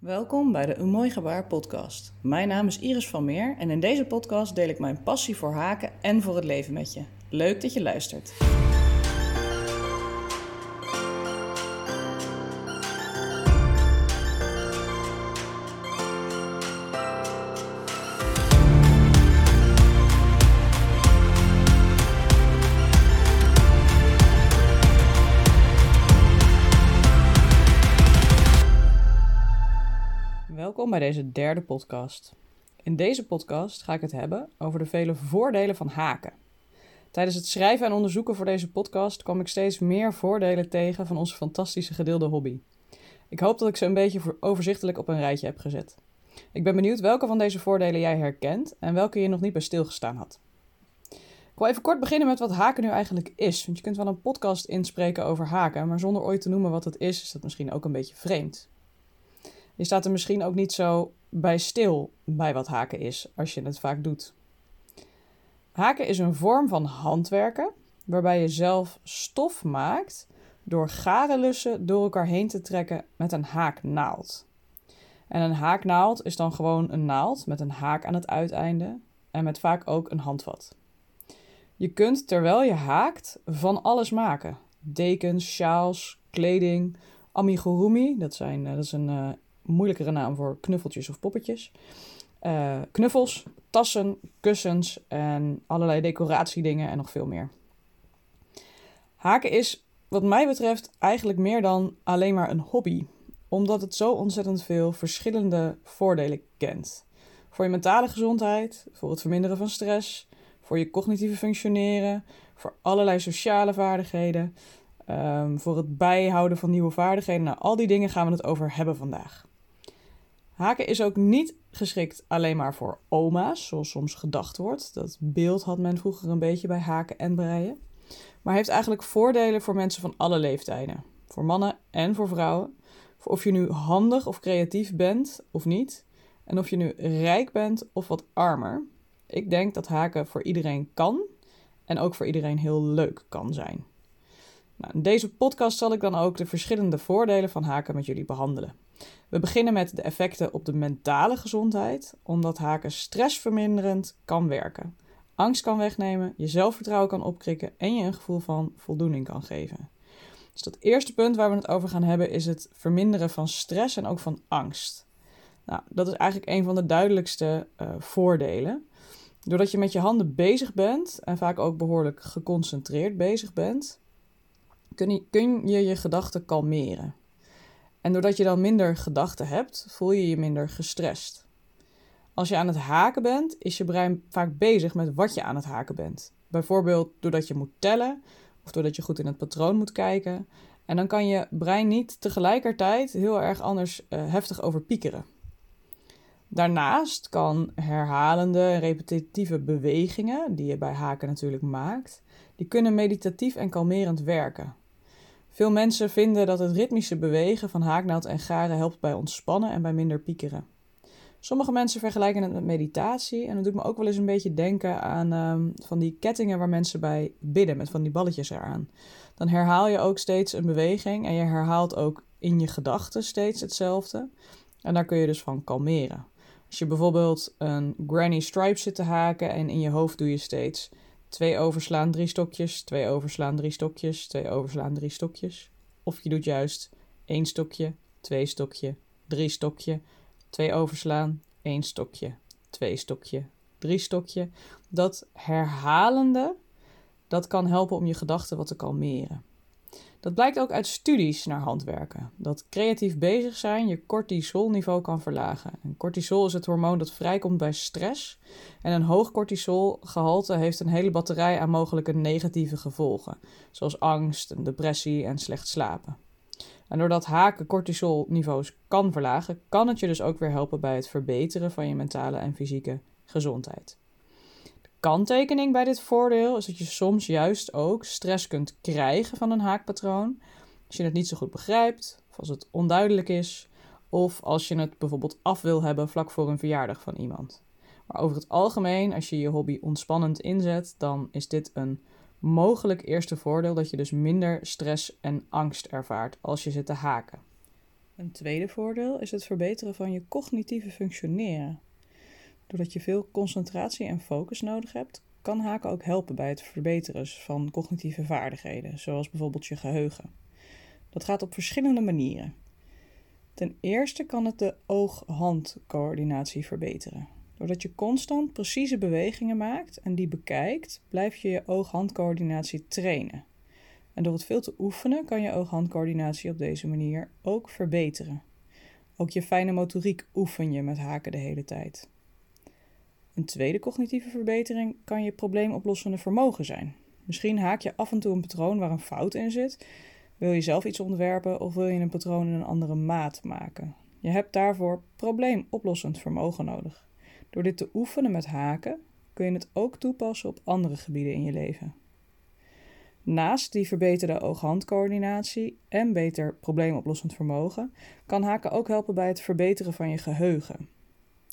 Welkom bij de Een Mooi Gebaar podcast. Mijn naam is Iris van Meer en in deze podcast deel ik mijn passie voor haken en voor het leven met je. Leuk dat je luistert. Deze derde podcast. In deze podcast ga ik het hebben over de vele voordelen van haken. Tijdens het schrijven en onderzoeken voor deze podcast kwam ik steeds meer voordelen tegen van onze fantastische gedeelde hobby. Ik hoop dat ik ze een beetje overzichtelijk op een rijtje heb gezet. Ik ben benieuwd welke van deze voordelen jij herkent en welke je nog niet bij stilgestaan had. Ik wil even kort beginnen met wat haken nu eigenlijk is. Want je kunt wel een podcast inspreken over haken, maar zonder ooit te noemen wat het is, is dat misschien ook een beetje vreemd. Je staat er misschien ook niet zo bij stil bij wat haken is, als je het vaak doet. Haken is een vorm van handwerken waarbij je zelf stof maakt door garenlussen door elkaar heen te trekken met een haaknaald. En een haaknaald is dan gewoon een naald met een haak aan het uiteinde en met vaak ook een handvat. Je kunt terwijl je haakt van alles maken: dekens, sjaals, kleding, amigurumi, dat, zijn, eh, dat is een uh, moeilijkere naam voor knuffeltjes of poppetjes. Uh, knuffels, tassen, kussens en allerlei decoratiedingen en nog veel meer. Haken is, wat mij betreft, eigenlijk meer dan alleen maar een hobby, omdat het zo ontzettend veel verschillende voordelen kent. Voor je mentale gezondheid, voor het verminderen van stress, voor je cognitieve functioneren, voor allerlei sociale vaardigheden, um, voor het bijhouden van nieuwe vaardigheden. Nou, al die dingen gaan we het over hebben vandaag. Haken is ook niet geschikt alleen maar voor oma's, zoals soms gedacht wordt. Dat beeld had men vroeger een beetje bij haken en breien. Maar heeft eigenlijk voordelen voor mensen van alle leeftijden. Voor mannen en voor vrouwen. Voor of je nu handig of creatief bent of niet. En of je nu rijk bent of wat armer. Ik denk dat haken voor iedereen kan en ook voor iedereen heel leuk kan zijn. Nou, in deze podcast zal ik dan ook de verschillende voordelen van haken met jullie behandelen. We beginnen met de effecten op de mentale gezondheid, omdat haken stressverminderend kan werken. Angst kan wegnemen, je zelfvertrouwen kan opkrikken en je een gevoel van voldoening kan geven. Dus dat eerste punt waar we het over gaan hebben is het verminderen van stress en ook van angst. Nou, dat is eigenlijk een van de duidelijkste uh, voordelen. Doordat je met je handen bezig bent en vaak ook behoorlijk geconcentreerd bezig bent, kun je kun je, je gedachten kalmeren. En doordat je dan minder gedachten hebt, voel je je minder gestrest. Als je aan het haken bent, is je brein vaak bezig met wat je aan het haken bent. Bijvoorbeeld doordat je moet tellen of doordat je goed in het patroon moet kijken. En dan kan je brein niet tegelijkertijd heel erg anders uh, heftig overpiekeren. Daarnaast kan herhalende en repetitieve bewegingen, die je bij haken natuurlijk maakt, die kunnen meditatief en kalmerend werken. Veel mensen vinden dat het ritmische bewegen van haaknaald en garen helpt bij ontspannen en bij minder piekeren. Sommige mensen vergelijken het met meditatie en dat doet me ook wel eens een beetje denken aan um, van die kettingen waar mensen bij bidden met van die balletjes eraan. Dan herhaal je ook steeds een beweging en je herhaalt ook in je gedachten steeds hetzelfde. En daar kun je dus van kalmeren. Als je bijvoorbeeld een granny stripe zit te haken en in je hoofd doe je steeds Twee overslaan, drie stokjes. Twee overslaan, drie stokjes. Twee overslaan, drie stokjes. Of je doet juist één stokje, twee stokje, drie stokje. Twee overslaan, één stokje, twee stokje, drie stokje. Dat herhalende, dat kan helpen om je gedachten wat te kalmeren. Dat blijkt ook uit studies naar handwerken. Dat creatief bezig zijn je cortisolniveau kan verlagen. En cortisol is het hormoon dat vrijkomt bij stress. En een hoog cortisolgehalte heeft een hele batterij aan mogelijke negatieve gevolgen. Zoals angst, depressie en slecht slapen. En doordat haken cortisolniveaus kan verlagen, kan het je dus ook weer helpen bij het verbeteren van je mentale en fysieke gezondheid kanttekening bij dit voordeel is dat je soms juist ook stress kunt krijgen van een haakpatroon. Als je het niet zo goed begrijpt, of als het onduidelijk is, of als je het bijvoorbeeld af wil hebben vlak voor een verjaardag van iemand. Maar over het algemeen, als je je hobby ontspannend inzet, dan is dit een mogelijk eerste voordeel dat je dus minder stress en angst ervaart als je zit te haken. Een tweede voordeel is het verbeteren van je cognitieve functioneren. Doordat je veel concentratie en focus nodig hebt, kan haken ook helpen bij het verbeteren van cognitieve vaardigheden, zoals bijvoorbeeld je geheugen. Dat gaat op verschillende manieren. Ten eerste kan het de oog-handcoördinatie verbeteren. Doordat je constant precieze bewegingen maakt en die bekijkt, blijf je je oog-handcoördinatie trainen. En door het veel te oefenen kan je oog-handcoördinatie op deze manier ook verbeteren. Ook je fijne motoriek oefen je met haken de hele tijd. Een tweede cognitieve verbetering kan je probleemoplossende vermogen zijn. Misschien haak je af en toe een patroon waar een fout in zit. Wil je zelf iets ontwerpen of wil je een patroon in een andere maat maken? Je hebt daarvoor probleemoplossend vermogen nodig. Door dit te oefenen met haken kun je het ook toepassen op andere gebieden in je leven. Naast die verbeterde oog-handcoördinatie en beter probleemoplossend vermogen, kan haken ook helpen bij het verbeteren van je geheugen.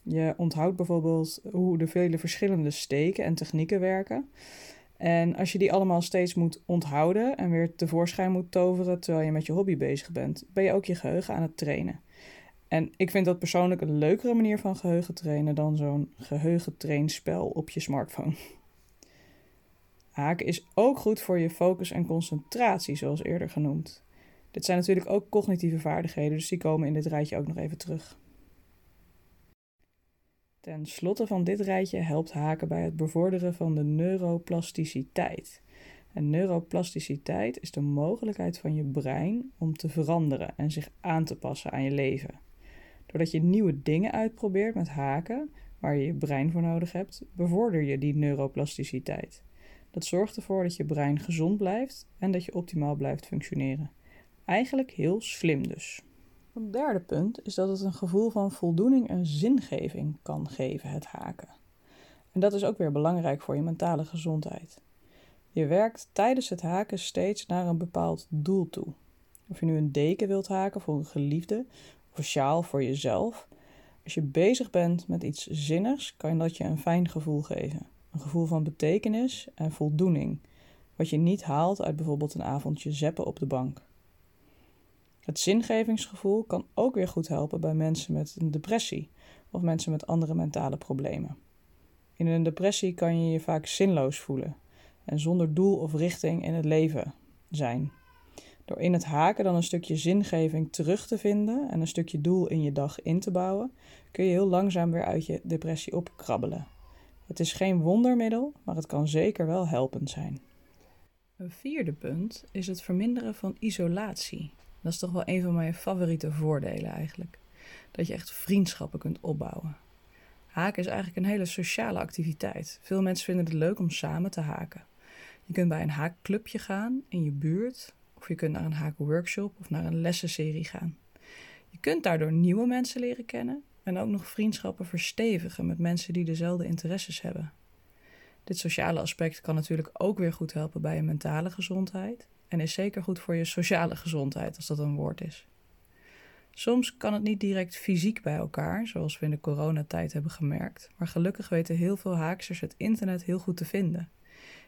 Je onthoudt bijvoorbeeld hoe de vele verschillende steken en technieken werken. En als je die allemaal steeds moet onthouden en weer tevoorschijn moet toveren terwijl je met je hobby bezig bent, ben je ook je geheugen aan het trainen. En ik vind dat persoonlijk een leukere manier van geheugen trainen dan zo'n geheugentrainspel op je smartphone. Haken is ook goed voor je focus en concentratie, zoals eerder genoemd. Dit zijn natuurlijk ook cognitieve vaardigheden, dus die komen in dit rijtje ook nog even terug. Ten slotte van dit rijtje helpt haken bij het bevorderen van de neuroplasticiteit. En neuroplasticiteit is de mogelijkheid van je brein om te veranderen en zich aan te passen aan je leven. Doordat je nieuwe dingen uitprobeert met haken, waar je je brein voor nodig hebt, bevorder je die neuroplasticiteit. Dat zorgt ervoor dat je brein gezond blijft en dat je optimaal blijft functioneren. Eigenlijk heel slim dus. Een derde punt is dat het een gevoel van voldoening en zingeving kan geven, het haken. En dat is ook weer belangrijk voor je mentale gezondheid. Je werkt tijdens het haken steeds naar een bepaald doel toe. Of je nu een deken wilt haken voor een geliefde of een sjaal voor jezelf. Als je bezig bent met iets zinnigs, kan dat je een fijn gevoel geven. Een gevoel van betekenis en voldoening, wat je niet haalt uit bijvoorbeeld een avondje zeppen op de bank. Het zingevingsgevoel kan ook weer goed helpen bij mensen met een depressie of mensen met andere mentale problemen. In een depressie kan je je vaak zinloos voelen en zonder doel of richting in het leven zijn. Door in het haken dan een stukje zingeving terug te vinden en een stukje doel in je dag in te bouwen, kun je heel langzaam weer uit je depressie opkrabbelen. Het is geen wondermiddel, maar het kan zeker wel helpend zijn. Een vierde punt is het verminderen van isolatie. Dat is toch wel een van mijn favoriete voordelen eigenlijk. Dat je echt vriendschappen kunt opbouwen. Haken is eigenlijk een hele sociale activiteit. Veel mensen vinden het leuk om samen te haken. Je kunt bij een haakclubje gaan in je buurt, of je kunt naar een haakworkshop of naar een lessenserie gaan. Je kunt daardoor nieuwe mensen leren kennen en ook nog vriendschappen verstevigen met mensen die dezelfde interesses hebben. Dit sociale aspect kan natuurlijk ook weer goed helpen bij je mentale gezondheid en is zeker goed voor je sociale gezondheid, als dat een woord is. Soms kan het niet direct fysiek bij elkaar, zoals we in de coronatijd hebben gemerkt, maar gelukkig weten heel veel haaksters het internet heel goed te vinden.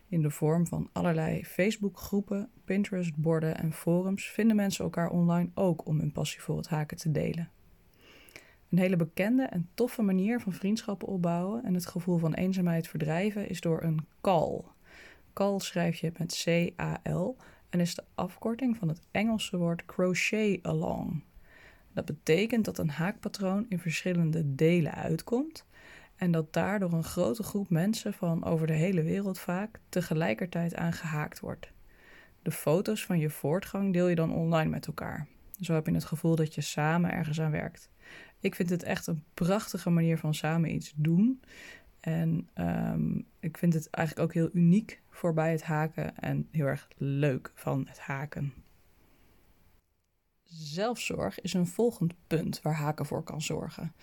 In de vorm van allerlei Facebookgroepen, Pinterest-borden en forums vinden mensen elkaar online ook om hun passie voor het haken te delen. Een hele bekende en toffe manier van vriendschappen opbouwen en het gevoel van eenzaamheid verdrijven is door een call. Call schrijf je met C-A-L en is de afkorting van het Engelse woord crochet along. Dat betekent dat een haakpatroon in verschillende delen uitkomt en dat daardoor een grote groep mensen van over de hele wereld vaak tegelijkertijd aan gehaakt wordt. De foto's van je voortgang deel je dan online met elkaar. Zo heb je het gevoel dat je samen ergens aan werkt. Ik vind het echt een prachtige manier van samen iets doen. En ik vind het eigenlijk ook heel uniek voor bij het haken en heel erg leuk van het haken. Zelfzorg is een volgend punt waar haken voor kan zorgen.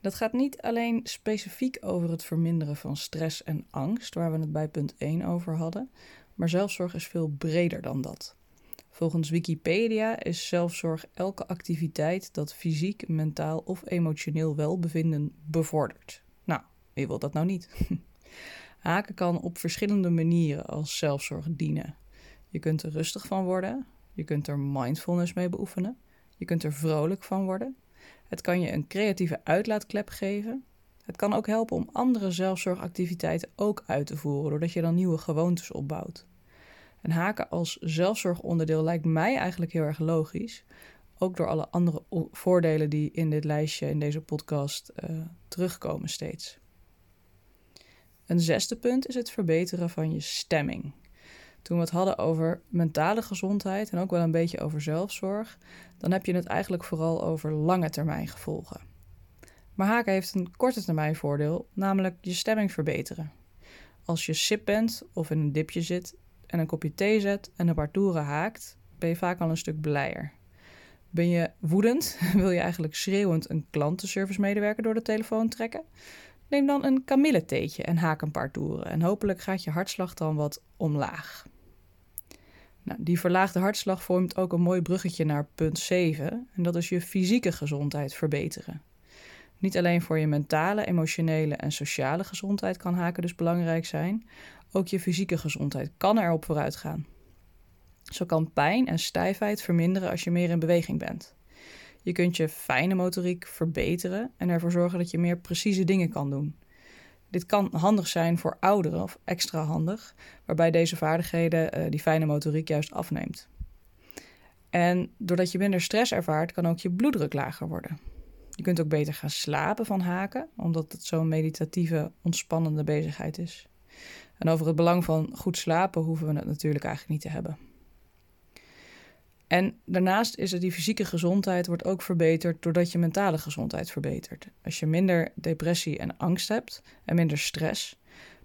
Dat gaat niet alleen specifiek over het verminderen van stress en angst, waar we het bij punt 1 over hadden, maar zelfzorg is veel breder dan dat. Volgens Wikipedia is zelfzorg elke activiteit dat fysiek, mentaal of emotioneel welbevinden bevordert. Nou, wie wil dat nou niet? Haken kan op verschillende manieren als zelfzorg dienen. Je kunt er rustig van worden, je kunt er mindfulness mee beoefenen, Je kunt er vrolijk van worden. Het kan je een creatieve uitlaatklep geven. Het kan ook helpen om andere zelfzorgactiviteiten ook uit te voeren, doordat je dan nieuwe gewoontes opbouwt. En haken als zelfzorgonderdeel lijkt mij eigenlijk heel erg logisch. Ook door alle andere voordelen die in dit lijstje, in deze podcast, uh, terugkomen steeds. Een zesde punt is het verbeteren van je stemming. Toen we het hadden over mentale gezondheid en ook wel een beetje over zelfzorg, dan heb je het eigenlijk vooral over lange termijn gevolgen. Maar haken heeft een korte termijn voordeel, namelijk je stemming verbeteren. Als je sip bent of in een dipje zit en een kopje thee zet en een paar toeren haakt, ben je vaak al een stuk blijer. Ben je woedend? Wil je eigenlijk schreeuwend een klantenservice-medewerker door de telefoon trekken? Neem dan een kamilletheetje en haak een paar toeren en hopelijk gaat je hartslag dan wat omlaag. Nou, die verlaagde hartslag vormt ook een mooi bruggetje naar punt 7 en dat is je fysieke gezondheid verbeteren. Niet alleen voor je mentale, emotionele en sociale gezondheid kan haken dus belangrijk zijn, ook je fysieke gezondheid kan erop vooruit gaan. Zo kan pijn en stijfheid verminderen als je meer in beweging bent. Je kunt je fijne motoriek verbeteren en ervoor zorgen dat je meer precieze dingen kan doen. Dit kan handig zijn voor ouderen of extra handig, waarbij deze vaardigheden uh, die fijne motoriek juist afneemt. En doordat je minder stress ervaart, kan ook je bloeddruk lager worden. Je kunt ook beter gaan slapen van haken, omdat het zo'n meditatieve, ontspannende bezigheid is. En over het belang van goed slapen hoeven we het natuurlijk eigenlijk niet te hebben. En daarnaast is het die fysieke gezondheid wordt ook verbeterd doordat je mentale gezondheid verbetert. Als je minder depressie en angst hebt en minder stress,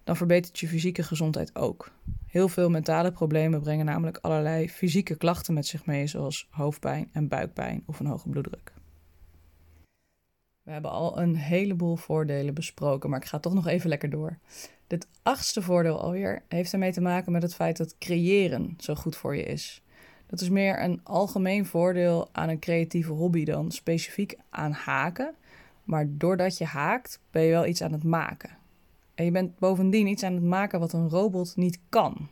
dan verbetert je fysieke gezondheid ook. Heel veel mentale problemen brengen namelijk allerlei fysieke klachten met zich mee, zoals hoofdpijn en buikpijn of een hoge bloeddruk. We hebben al een heleboel voordelen besproken, maar ik ga toch nog even lekker door. Dit achtste voordeel alweer heeft ermee te maken met het feit dat creëren zo goed voor je is. Dat is meer een algemeen voordeel aan een creatieve hobby dan specifiek aan haken. Maar doordat je haakt, ben je wel iets aan het maken. En je bent bovendien iets aan het maken wat een robot niet kan.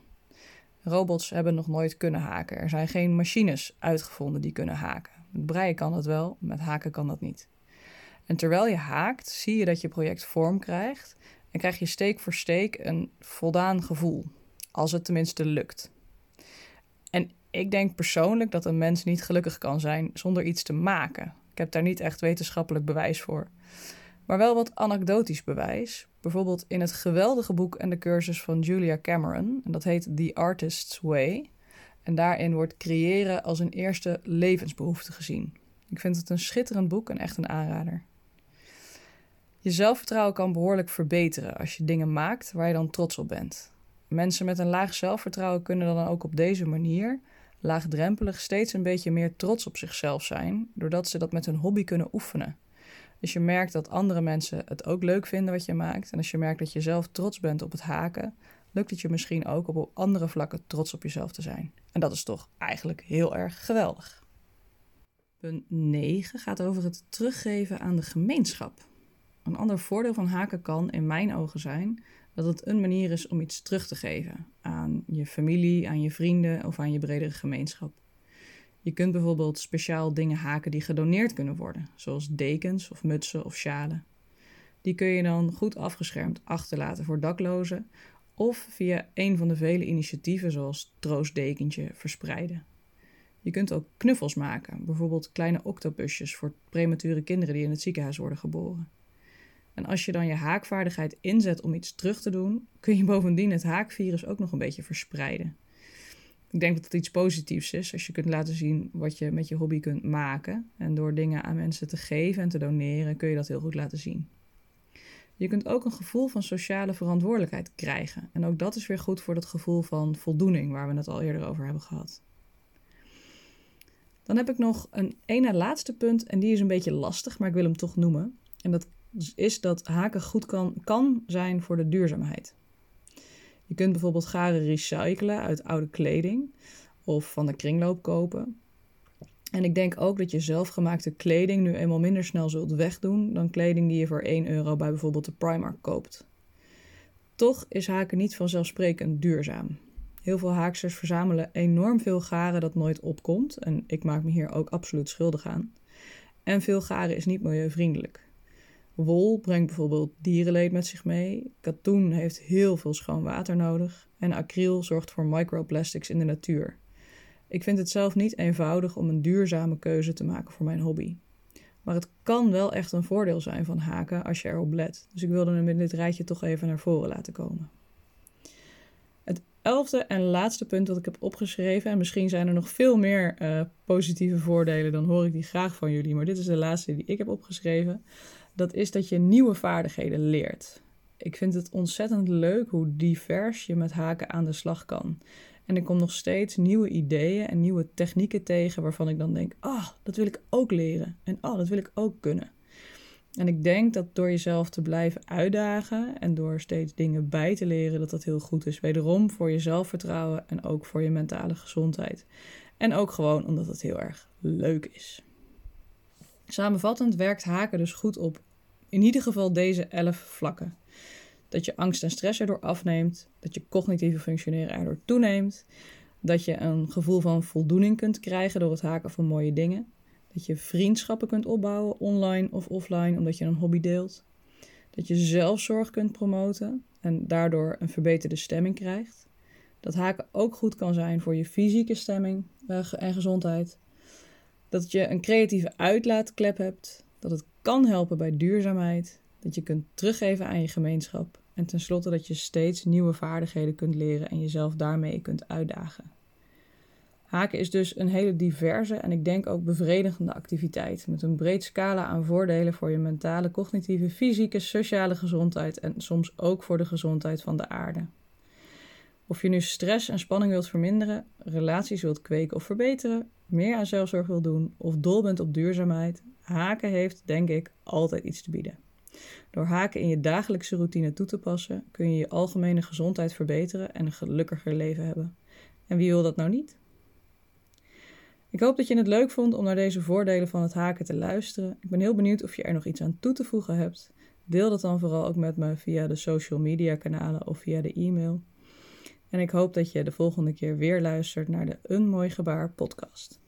Robots hebben nog nooit kunnen haken. Er zijn geen machines uitgevonden die kunnen haken. Met breien kan dat wel, met haken kan dat niet. En terwijl je haakt, zie je dat je project vorm krijgt en krijg je steek voor steek een voldaan gevoel. Als het tenminste lukt. En ik denk persoonlijk dat een mens niet gelukkig kan zijn zonder iets te maken. Ik heb daar niet echt wetenschappelijk bewijs voor. Maar wel wat anekdotisch bewijs. Bijvoorbeeld in het geweldige boek en de cursus van Julia Cameron. En dat heet The Artist's Way. En daarin wordt creëren als een eerste levensbehoefte gezien. Ik vind het een schitterend boek en echt een aanrader. Je zelfvertrouwen kan behoorlijk verbeteren als je dingen maakt waar je dan trots op bent. Mensen met een laag zelfvertrouwen kunnen dan ook op deze manier laagdrempelig steeds een beetje meer trots op zichzelf zijn, doordat ze dat met hun hobby kunnen oefenen. Als je merkt dat andere mensen het ook leuk vinden wat je maakt, en als je merkt dat je zelf trots bent op het haken, lukt het je misschien ook op andere vlakken trots op jezelf te zijn. En dat is toch eigenlijk heel erg geweldig. Punt 9 gaat over het teruggeven aan de gemeenschap. Een ander voordeel van haken kan in mijn ogen zijn dat het een manier is om iets terug te geven aan je familie, aan je vrienden of aan je bredere gemeenschap. Je kunt bijvoorbeeld speciaal dingen haken die gedoneerd kunnen worden, zoals dekens of mutsen of sjalen. Die kun je dan goed afgeschermd achterlaten voor daklozen of via een van de vele initiatieven zoals Troostdekentje verspreiden. Je kunt ook knuffels maken, bijvoorbeeld kleine octopusjes voor premature kinderen die in het ziekenhuis worden geboren. En als je dan je haakvaardigheid inzet om iets terug te doen, kun je bovendien het haakvirus ook nog een beetje verspreiden. Ik denk dat het iets positiefs is als je kunt laten zien wat je met je hobby kunt maken. En door dingen aan mensen te geven en te doneren kun je dat heel goed laten zien. Je kunt ook een gevoel van sociale verantwoordelijkheid krijgen. En ook dat is weer goed voor dat gevoel van voldoening waar we het al eerder over hebben gehad. Dan heb ik nog een ene laatste punt en die is een beetje lastig, maar ik wil hem toch noemen. En dat is dat haken goed kan, kan zijn voor de duurzaamheid. Je kunt bijvoorbeeld garen recyclen uit oude kleding of van de kringloop kopen. En ik denk ook dat je zelfgemaakte kleding nu eenmaal minder snel zult wegdoen dan kleding die je voor 1 euro bij bijvoorbeeld de Primark koopt. Toch is haken niet vanzelfsprekend duurzaam. Heel veel haaksters verzamelen enorm veel garen dat nooit opkomt. En ik maak me hier ook absoluut schuldig aan. En veel garen is niet milieuvriendelijk. Wol brengt bijvoorbeeld dierenleed met zich mee. Katoen heeft heel veel schoon water nodig. En acryl zorgt voor microplastics in de natuur. Ik vind het zelf niet eenvoudig om een duurzame keuze te maken voor mijn hobby. Maar het kan wel echt een voordeel zijn van haken als je erop let. Dus ik wilde hem in dit rijtje toch even naar voren laten komen. Het elfde en laatste punt dat ik heb opgeschreven, en misschien zijn er nog veel meer uh, positieve voordelen, dan hoor ik die graag van jullie, maar dit is de laatste die ik heb opgeschreven. Dat is dat je nieuwe vaardigheden leert. Ik vind het ontzettend leuk hoe divers je met haken aan de slag kan. En ik kom nog steeds nieuwe ideeën en nieuwe technieken tegen waarvan ik dan denk: ah, dat wil ik ook leren. En oh, dat wil ik ook kunnen. En ik denk dat door jezelf te blijven uitdagen en door steeds dingen bij te leren, dat dat heel goed is. Wederom voor je zelfvertrouwen en ook voor je mentale gezondheid. En ook gewoon omdat het heel erg leuk is. Samenvattend werkt haken dus goed op in ieder geval deze elf vlakken. Dat je angst en stress erdoor afneemt, dat je cognitieve functioneren erdoor toeneemt, dat je een gevoel van voldoening kunt krijgen door het haken van mooie dingen, dat je vriendschappen kunt opbouwen online of offline omdat je een hobby deelt, dat je zelfzorg kunt promoten en daardoor een verbeterde stemming krijgt, dat haken ook goed kan zijn voor je fysieke stemming eh, en gezondheid, dat je een creatieve uitlaatklep hebt, dat het kan helpen bij duurzaamheid dat je kunt teruggeven aan je gemeenschap en tenslotte dat je steeds nieuwe vaardigheden kunt leren en jezelf daarmee kunt uitdagen. Haken is dus een hele diverse en ik denk ook bevredigende activiteit met een breed scala aan voordelen voor je mentale, cognitieve, fysieke, sociale gezondheid en soms ook voor de gezondheid van de aarde. Of je nu stress en spanning wilt verminderen, relaties wilt kweken of verbeteren, meer aan zelfzorg wilt doen of dol bent op duurzaamheid, haken heeft, denk ik, altijd iets te bieden. Door haken in je dagelijkse routine toe te passen, kun je je algemene gezondheid verbeteren en een gelukkiger leven hebben. En wie wil dat nou niet? Ik hoop dat je het leuk vond om naar deze voordelen van het haken te luisteren. Ik ben heel benieuwd of je er nog iets aan toe te voegen hebt. Deel dat dan vooral ook met me via de social media kanalen of via de e-mail. En ik hoop dat je de volgende keer weer luistert naar de Een Mooi Gebaar podcast.